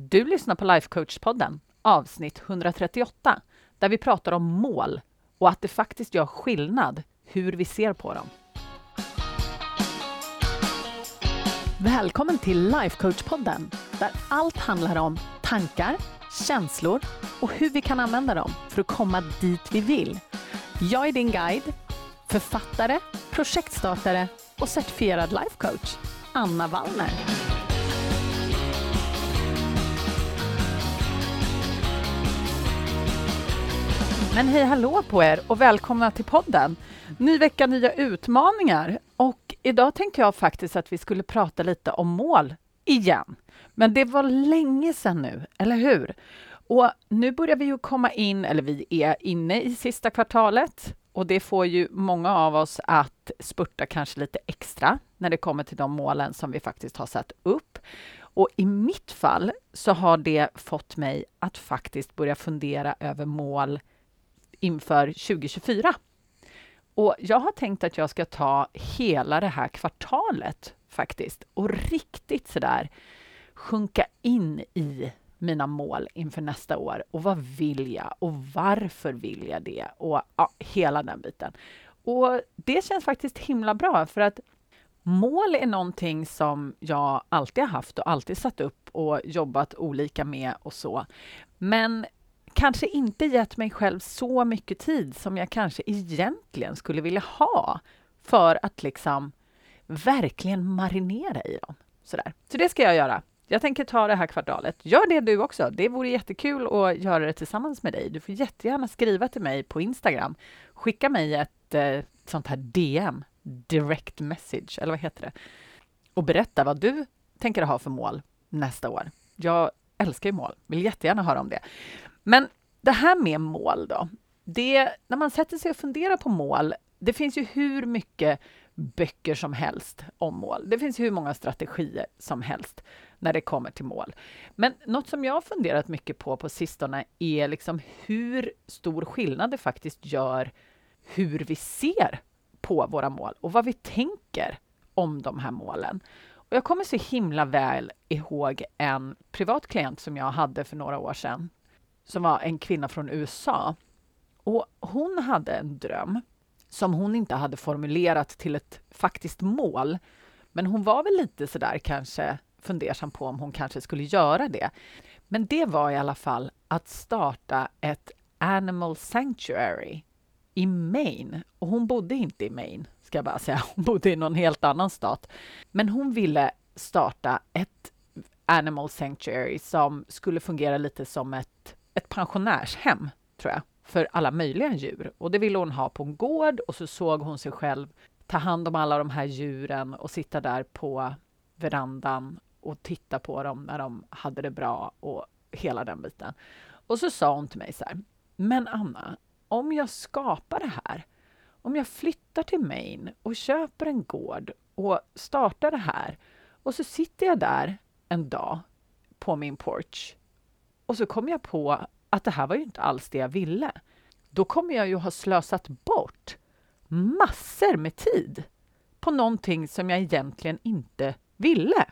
Du lyssnar på Lifecoach-podden, avsnitt 138, där vi pratar om mål och att det faktiskt gör skillnad hur vi ser på dem. Välkommen till Lifecoach-podden, där allt handlar om tankar, känslor och hur vi kan använda dem för att komma dit vi vill. Jag är din guide, författare, projektstartare och certifierad lifecoach, Anna Wallner. Men hej hallå på er och välkomna till podden. Ny vecka, nya utmaningar. Och idag tänkte jag faktiskt att vi skulle prata lite om mål igen. Men det var länge sedan nu, eller hur? Och nu börjar vi ju komma in, eller vi är inne i sista kvartalet och det får ju många av oss att spurta kanske lite extra när det kommer till de målen som vi faktiskt har satt upp. Och i mitt fall så har det fått mig att faktiskt börja fundera över mål inför 2024. Och jag har tänkt att jag ska ta hela det här kvartalet faktiskt och riktigt sådär sjunka in i mina mål inför nästa år och vad vill jag och varför vill jag det och ja, hela den biten. Och det känns faktiskt himla bra för att mål är någonting som jag alltid har haft och alltid satt upp och jobbat olika med och så. Men kanske inte gett mig själv så mycket tid som jag kanske egentligen skulle vilja ha för att liksom verkligen marinera i dem. Sådär. Så det ska jag göra. Jag tänker ta det här kvartalet. Gör det du också. Det vore jättekul att göra det tillsammans med dig. Du får jättegärna skriva till mig på Instagram. Skicka mig ett eh, sånt här DM, direct message, eller vad heter det? Och berätta vad du tänker ha för mål nästa år. Jag älskar ju mål, vill jättegärna höra om det. Men det här med mål då, det, när man sätter sig och funderar på mål, det finns ju hur mycket böcker som helst om mål. Det finns hur många strategier som helst när det kommer till mål. Men något som jag har funderat mycket på på sistone är liksom hur stor skillnad det faktiskt gör hur vi ser på våra mål och vad vi tänker om de här målen. Och jag kommer så himla väl ihåg en privat klient som jag hade för några år sedan som var en kvinna från USA. Och hon hade en dröm som hon inte hade formulerat till ett faktiskt mål. Men hon var väl lite sådär kanske fundersam på om hon kanske skulle göra det. Men det var i alla fall att starta ett Animal Sanctuary i Maine. Och hon bodde inte i Maine, ska jag bara säga. Hon bodde i någon helt annan stat. Men hon ville starta ett Animal Sanctuary som skulle fungera lite som ett ett pensionärshem, tror jag, för alla möjliga djur. Och det ville hon ha på en gård och så såg hon sig själv ta hand om alla de här djuren och sitta där på verandan och titta på dem när de hade det bra och hela den biten. Och så sa hon till mig så här, men Anna, om jag skapar det här, om jag flyttar till Maine och köper en gård och startar det här och så sitter jag där en dag på min porch och så kom jag på att det här var ju inte alls det jag ville. Då kommer jag ju ha slösat bort massor med tid på någonting som jag egentligen inte ville.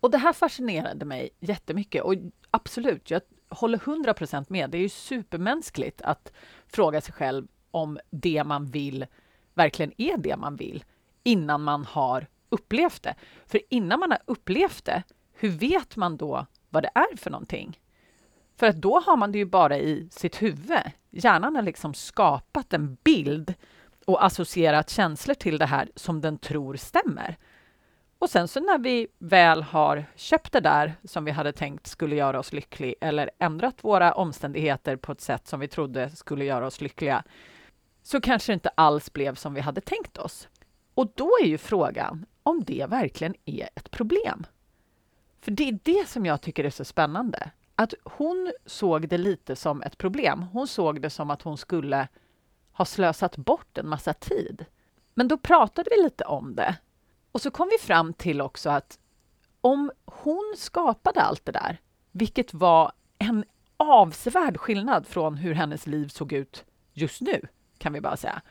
Och det här fascinerade mig jättemycket och absolut, jag håller 100 procent med. Det är ju supermänskligt att fråga sig själv om det man vill verkligen är det man vill innan man har upplevt det. För innan man har upplevt det, hur vet man då vad det är för någonting. För att då har man det ju bara i sitt huvud. Hjärnan har liksom skapat en bild och associerat känslor till det här som den tror stämmer. Och sen så när vi väl har köpt det där som vi hade tänkt skulle göra oss lycklig eller ändrat våra omständigheter på ett sätt som vi trodde skulle göra oss lyckliga, så kanske det inte alls blev som vi hade tänkt oss. Och då är ju frågan om det verkligen är ett problem. För det är det som jag tycker är så spännande. Att hon såg det lite som ett problem. Hon såg det som att hon skulle ha slösat bort en massa tid. Men då pratade vi lite om det. Och så kom vi fram till också att om hon skapade allt det där, vilket var en avsevärd skillnad från hur hennes liv såg ut just nu, kan vi bara säga.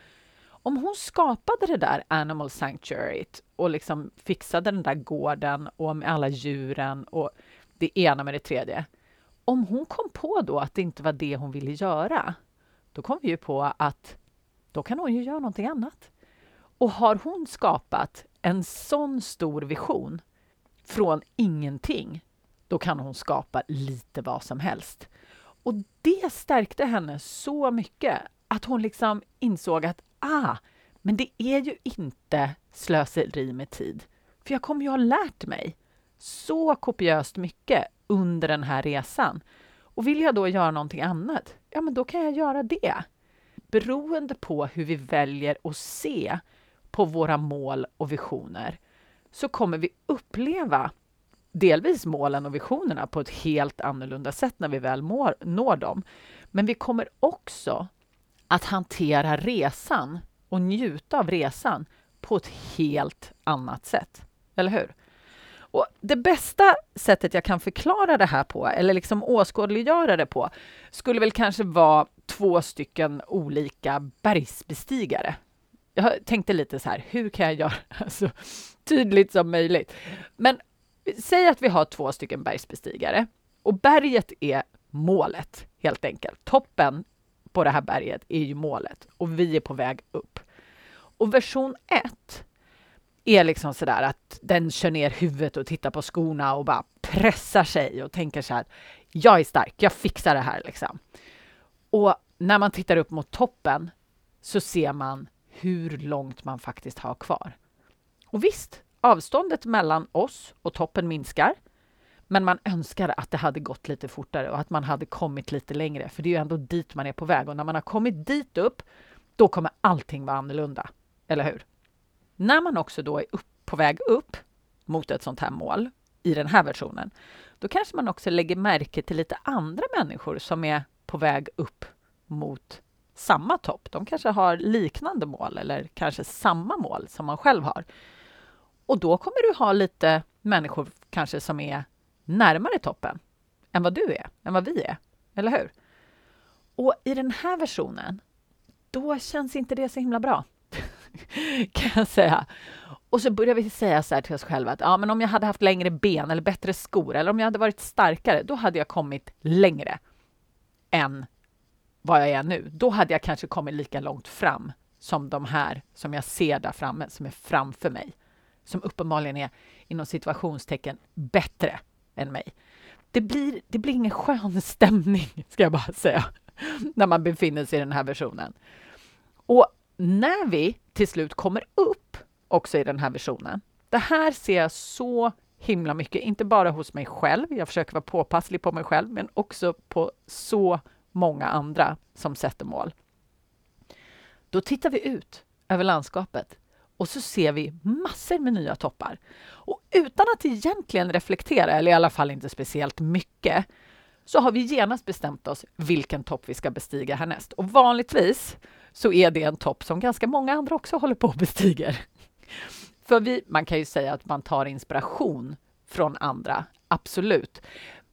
Om hon skapade det där Animal Sanctuary och liksom fixade den där gården och med alla djuren och det ena med det tredje. Om hon kom på då att det inte var det hon ville göra, då kom vi ju på att då kan hon ju göra någonting annat. Och har hon skapat en sån stor vision från ingenting, då kan hon skapa lite vad som helst. Och det stärkte henne så mycket att hon liksom insåg att ah, men det är ju inte slöseri med tid. För jag kommer ju ha lärt mig så kopiöst mycket under den här resan. Och vill jag då göra någonting annat, ja men då kan jag göra det. Beroende på hur vi väljer att se på våra mål och visioner så kommer vi uppleva delvis målen och visionerna på ett helt annorlunda sätt när vi väl mår, når dem. Men vi kommer också att hantera resan och njuta av resan på ett helt annat sätt. Eller hur? Och det bästa sättet jag kan förklara det här på, eller liksom åskådliggöra det på, skulle väl kanske vara två stycken olika bergsbestigare. Jag tänkte lite så här, hur kan jag göra det så tydligt som möjligt? Men säg att vi har två stycken bergsbestigare och berget är målet helt enkelt. Toppen på det här berget är ju målet och vi är på väg upp. Och version 1 är liksom sådär att den kör ner huvudet och tittar på skorna och bara pressar sig och tänker så här. Jag är stark, jag fixar det här liksom. Och när man tittar upp mot toppen så ser man hur långt man faktiskt har kvar. Och visst, avståndet mellan oss och toppen minskar. Men man önskar att det hade gått lite fortare och att man hade kommit lite längre, för det är ju ändå dit man är på väg. Och när man har kommit dit upp, då kommer allting vara annorlunda. Eller hur? När man också då är upp, på väg upp mot ett sånt här mål i den här versionen, då kanske man också lägger märke till lite andra människor som är på väg upp mot samma topp. De kanske har liknande mål eller kanske samma mål som man själv har. Och då kommer du ha lite människor kanske som är närmare toppen än vad du är, än vad vi är. Eller hur? Och i den här versionen, då känns inte det så himla bra. kan jag säga. Och så börjar vi säga så här till oss själva att ja, men om jag hade haft längre ben eller bättre skor eller om jag hade varit starkare, då hade jag kommit längre än vad jag är nu. Då hade jag kanske kommit lika långt fram som de här som jag ser där framme, som är framför mig, som uppenbarligen är inom situationstecken bättre än mig. Det blir, det blir ingen skön stämning, ska jag bara säga, när man befinner sig i den här versionen. Och när vi till slut kommer upp också i den här versionen, det här ser jag så himla mycket, inte bara hos mig själv, jag försöker vara påpasslig på mig själv, men också på så många andra som sätter mål. Då tittar vi ut över landskapet och så ser vi massor med nya toppar. Och utan att egentligen reflektera, eller i alla fall inte speciellt mycket, så har vi genast bestämt oss vilken topp vi ska bestiga härnäst. Och vanligtvis så är det en topp som ganska många andra också håller på och bestiger. För vi, man kan ju säga att man tar inspiration från andra, absolut.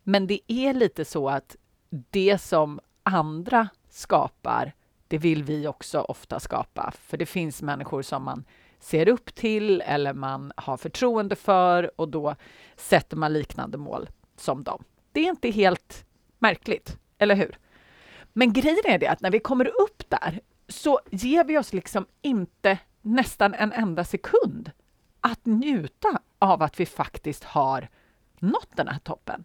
Men det är lite så att det som andra skapar, det vill vi också ofta skapa. För det finns människor som man ser upp till eller man har förtroende för och då sätter man liknande mål som dem. Det är inte helt märkligt, eller hur? Men grejen är det att när vi kommer upp där så ger vi oss liksom inte nästan en enda sekund att njuta av att vi faktiskt har nått den här toppen.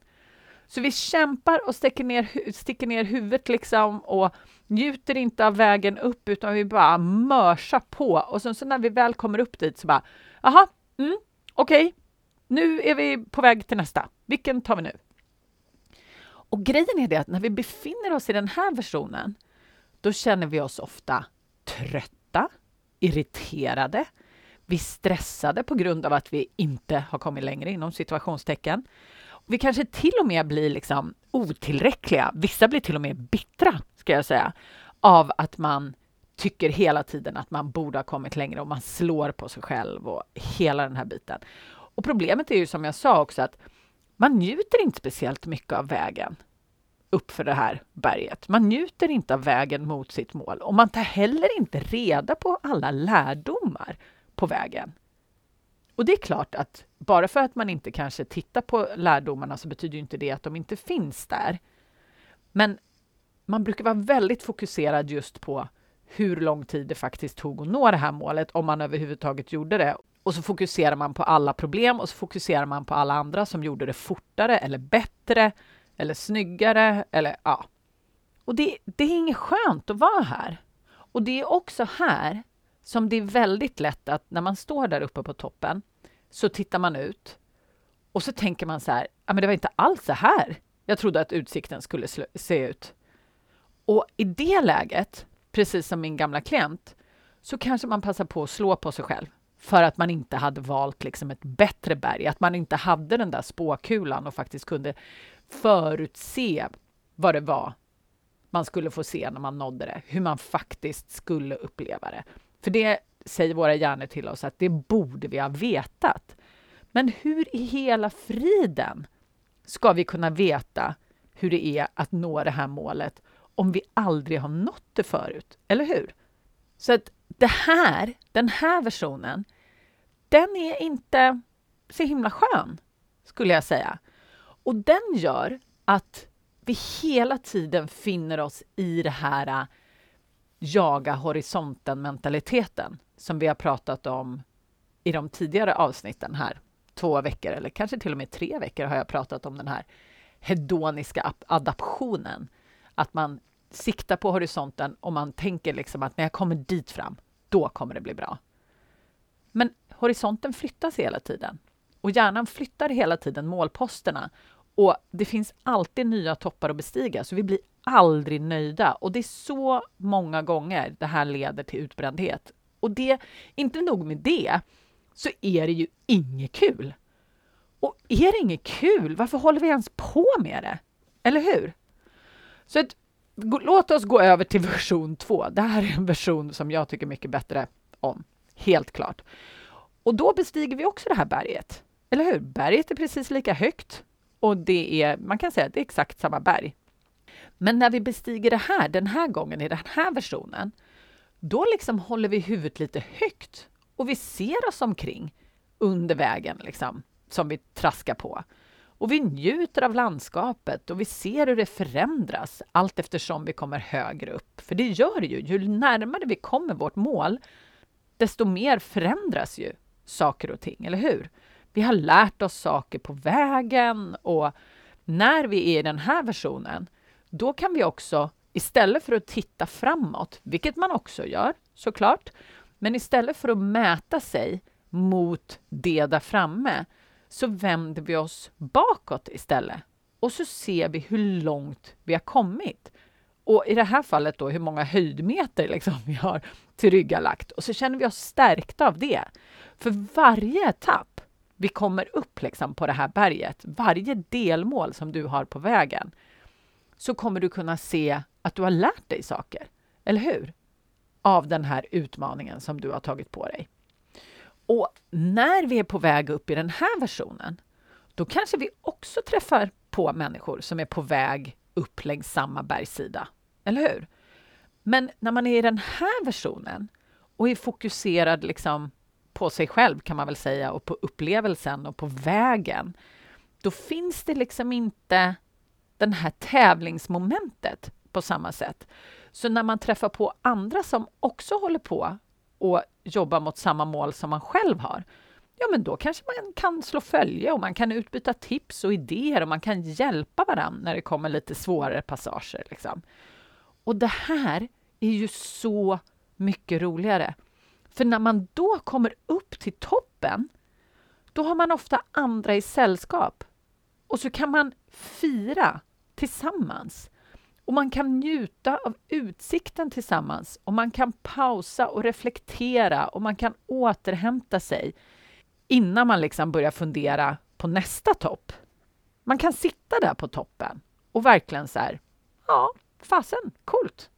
Så vi kämpar och sticker ner, sticker ner huvudet liksom och njuter inte av vägen upp utan vi bara mörsar på och sen så när vi väl kommer upp dit så bara, aha, mm, okej, okay. nu är vi på väg till nästa. Vilken tar vi nu? Och grejen är det att när vi befinner oss i den här versionen, då känner vi oss ofta trötta, irriterade, vi är stressade på grund av att vi inte har kommit längre inom situationstecken. Vi kanske till och med blir liksom otillräckliga. Vissa blir till och med bittra, ska jag säga, av att man tycker hela tiden att man borde ha kommit längre och man slår på sig själv och hela den här biten. Och problemet är ju som jag sa också att man njuter inte speciellt mycket av vägen upp för det här berget. Man njuter inte av vägen mot sitt mål och man tar heller inte reda på alla lärdomar på vägen. Och det är klart att bara för att man inte kanske tittar på lärdomarna så betyder inte det att de inte finns där. Men man brukar vara väldigt fokuserad just på hur lång tid det faktiskt tog att nå det här målet, om man överhuvudtaget gjorde det. Och så fokuserar man på alla problem och så fokuserar man på alla andra som gjorde det fortare eller bättre eller snyggare eller ja. Och det, det är inget skönt att vara här. Och det är också här som det är väldigt lätt att när man står där uppe på toppen så tittar man ut och så tänker man så här, ja men det var inte alls så här jag trodde att utsikten skulle se ut. Och i det läget, precis som min gamla klient, så kanske man passar på att slå på sig själv för att man inte hade valt liksom ett bättre berg, att man inte hade den där spåkulan och faktiskt kunde förutse vad det var man skulle få se när man nådde det, hur man faktiskt skulle uppleva det. För det säger våra hjärnor till oss att det borde vi ha vetat. Men hur i hela friden ska vi kunna veta hur det är att nå det här målet om vi aldrig har nått det förut, eller hur? Så att det här, den här versionen, den är inte så himla skön, skulle jag säga. Och den gör att vi hela tiden finner oss i det här jaga horisonten-mentaliteten som vi har pratat om i de tidigare avsnitten här. Två veckor, eller kanske till och med tre veckor, har jag pratat om den här hedoniska adaptionen. Att man siktar på horisonten och man tänker liksom att när jag kommer dit fram, då kommer det bli bra. Men horisonten flyttas hela tiden och hjärnan flyttar hela tiden målposterna och det finns alltid nya toppar att bestiga, så vi blir aldrig nöjda. Och det är så många gånger det här leder till utbrändhet. Och det, inte nog med det, så är det ju inget kul. Och är det inget kul, varför håller vi ens på med det? Eller hur? Så att, låt oss gå över till version 2. Det här är en version som jag tycker mycket bättre om, helt klart. Och då bestiger vi också det här berget. Eller hur? Berget är precis lika högt och det är, man kan säga att det är exakt samma berg. Men när vi bestiger det här, den här gången, i den här versionen, då liksom håller vi huvudet lite högt och vi ser oss omkring under vägen liksom, som vi traskar på. Och vi njuter av landskapet och vi ser hur det förändras allt eftersom vi kommer högre upp. För det gör det ju. Ju närmare vi kommer vårt mål, desto mer förändras ju saker och ting, eller hur? Vi har lärt oss saker på vägen och när vi är i den här versionen, då kan vi också istället för att titta framåt, vilket man också gör såklart, men istället för att mäta sig mot det där framme så vänder vi oss bakåt istället och så ser vi hur långt vi har kommit. Och i det här fallet då hur många höjdmeter liksom vi har tillryggalagt och så känner vi oss stärkta av det. För varje etapp vi kommer upp liksom på det här berget, varje delmål som du har på vägen, så kommer du kunna se att du har lärt dig saker, eller hur? Av den här utmaningen som du har tagit på dig. Och när vi är på väg upp i den här versionen, då kanske vi också träffar på människor som är på väg upp längs samma bergssida, eller hur? Men när man är i den här versionen och är fokuserad liksom på sig själv kan man väl säga och på upplevelsen och på vägen, då finns det liksom inte det här tävlingsmomentet på samma sätt. Så när man träffar på andra som också håller på och jobbar mot samma mål som man själv har, ja, men då kanske man kan slå följe och man kan utbyta tips och idéer och man kan hjälpa varandra när det kommer lite svårare passager. Liksom. Och det här är ju så mycket roligare. För när man då kommer upp till toppen, då har man ofta andra i sällskap. Och så kan man fira tillsammans. Och man kan njuta av utsikten tillsammans och man kan pausa och reflektera och man kan återhämta sig innan man liksom börjar fundera på nästa topp. Man kan sitta där på toppen och verkligen så här, ja, fasen, coolt.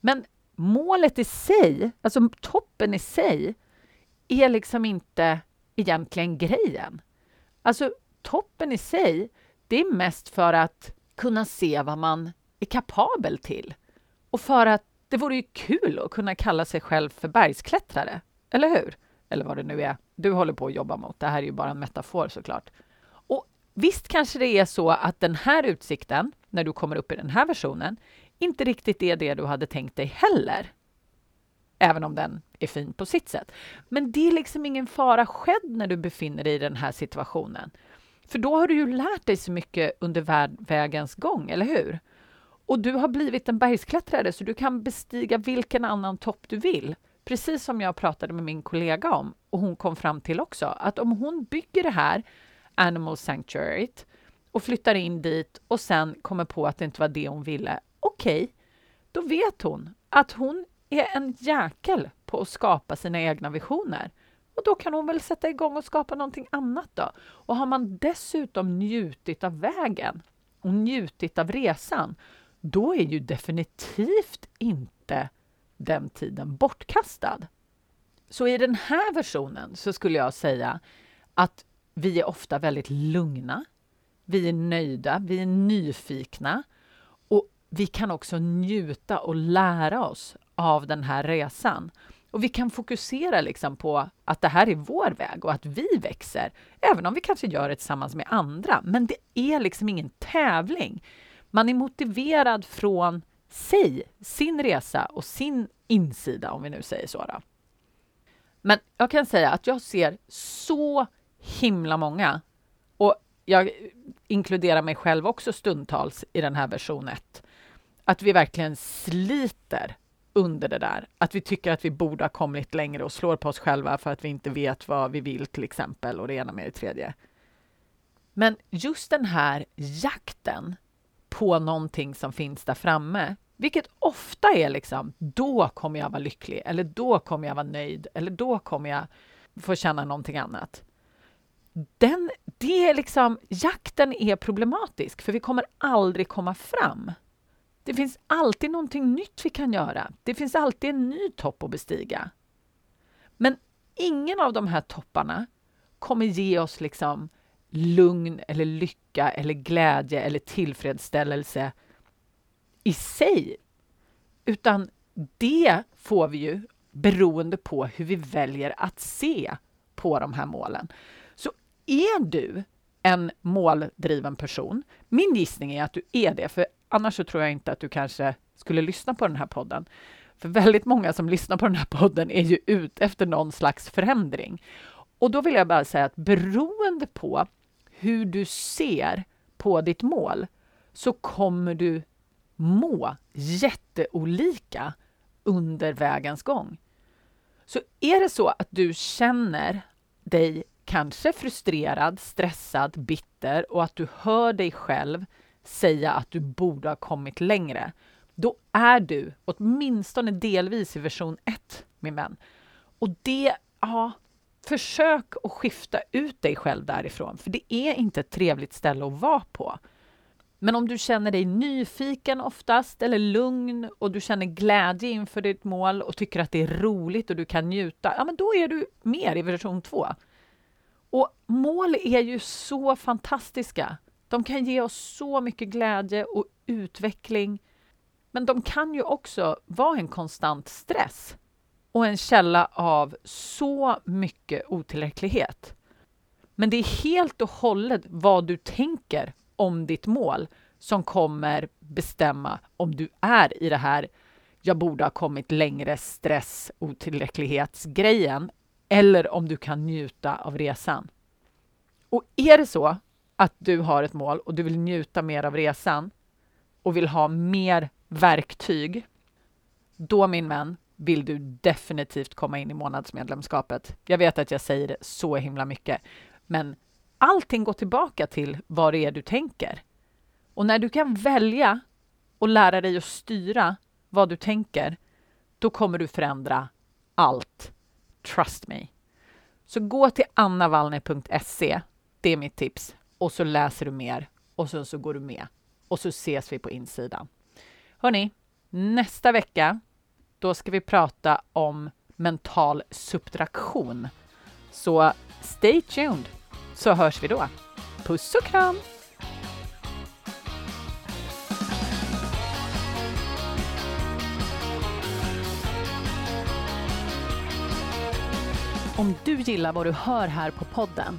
Men målet i sig, alltså toppen i sig, är liksom inte egentligen grejen. Alltså toppen i sig, det är mest för att kunna se vad man är kapabel till och för att det vore ju kul att kunna kalla sig själv för bergsklättrare, eller hur? Eller vad det nu är du håller på att jobba mot. Det här är ju bara en metafor såklart. Och visst kanske det är så att den här utsikten, när du kommer upp i den här versionen, inte riktigt är det du hade tänkt dig heller. Även om den är fin på sitt sätt. Men det är liksom ingen fara skedd när du befinner dig i den här situationen. För då har du ju lärt dig så mycket under vägens gång, eller hur? Och du har blivit en bergsklättrare så du kan bestiga vilken annan topp du vill. Precis som jag pratade med min kollega om och hon kom fram till också att om hon bygger det här Animal Sanctuary och flyttar in dit och sen kommer på att det inte var det hon ville. Okej, okay, då vet hon att hon är en jäkel på att skapa sina egna visioner. Och då kan hon väl sätta igång och skapa någonting annat då. Och har man dessutom njutit av vägen och njutit av resan, då är ju definitivt inte den tiden bortkastad. Så i den här versionen så skulle jag säga att vi är ofta väldigt lugna. Vi är nöjda, vi är nyfikna vi kan också njuta och lära oss av den här resan. Och vi kan fokusera liksom på att det här är vår väg och att vi växer, även om vi kanske gör det tillsammans med andra. Men det är liksom ingen tävling. Man är motiverad från sig, sin resa och sin insida, om vi nu säger så. Då. Men jag kan säga att jag ser så himla många, och jag inkluderar mig själv också stundtals i den här version 1, att vi verkligen sliter under det där. Att vi tycker att vi borde ha kommit längre och slår på oss själva för att vi inte vet vad vi vill till exempel och det ena med det tredje. Men just den här jakten på någonting som finns där framme, vilket ofta är liksom då kommer jag vara lycklig eller då kommer jag vara nöjd eller då kommer jag få känna någonting annat. Den, det är liksom, jakten är problematisk för vi kommer aldrig komma fram. Det finns alltid någonting nytt vi kan göra. Det finns alltid en ny topp att bestiga. Men ingen av de här topparna kommer ge oss liksom lugn eller lycka eller glädje eller tillfredsställelse i sig. Utan det får vi ju beroende på hur vi väljer att se på de här målen. Så är du en måldriven person, min gissning är att du är det, för annars så tror jag inte att du kanske skulle lyssna på den här podden. För väldigt många som lyssnar på den här podden är ju ute efter någon slags förändring. Och då vill jag bara säga att beroende på hur du ser på ditt mål så kommer du må jätteolika under vägens gång. Så är det så att du känner dig kanske frustrerad, stressad, bitter och att du hör dig själv säga att du borde ha kommit längre, då är du åtminstone delvis i version 1, min vän. Och det, ja, försök att skifta ut dig själv därifrån, för det är inte ett trevligt ställe att vara på. Men om du känner dig nyfiken oftast, eller lugn och du känner glädje inför ditt mål och tycker att det är roligt och du kan njuta, ja men då är du mer i version 2. Och mål är ju så fantastiska. De kan ge oss så mycket glädje och utveckling. Men de kan ju också vara en konstant stress och en källa av så mycket otillräcklighet. Men det är helt och hållet vad du tänker om ditt mål som kommer bestämma om du är i det här jag borde ha kommit längre stress otillräcklighetsgrejen eller om du kan njuta av resan. Och är det så att du har ett mål och du vill njuta mer av resan och vill ha mer verktyg, då min vän vill du definitivt komma in i månadsmedlemskapet. Jag vet att jag säger det så himla mycket, men allting går tillbaka till vad det är du tänker. Och när du kan välja och lära dig att styra vad du tänker, då kommer du förändra allt. Trust me. Så gå till annavallner.se. Det är mitt tips och så läser du mer och sen så går du med och så ses vi på insidan. Hörni, nästa vecka då ska vi prata om mental subtraktion. Så stay tuned så hörs vi då. Puss och kram! Om du gillar vad du hör här på podden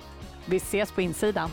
Vi ses på insidan.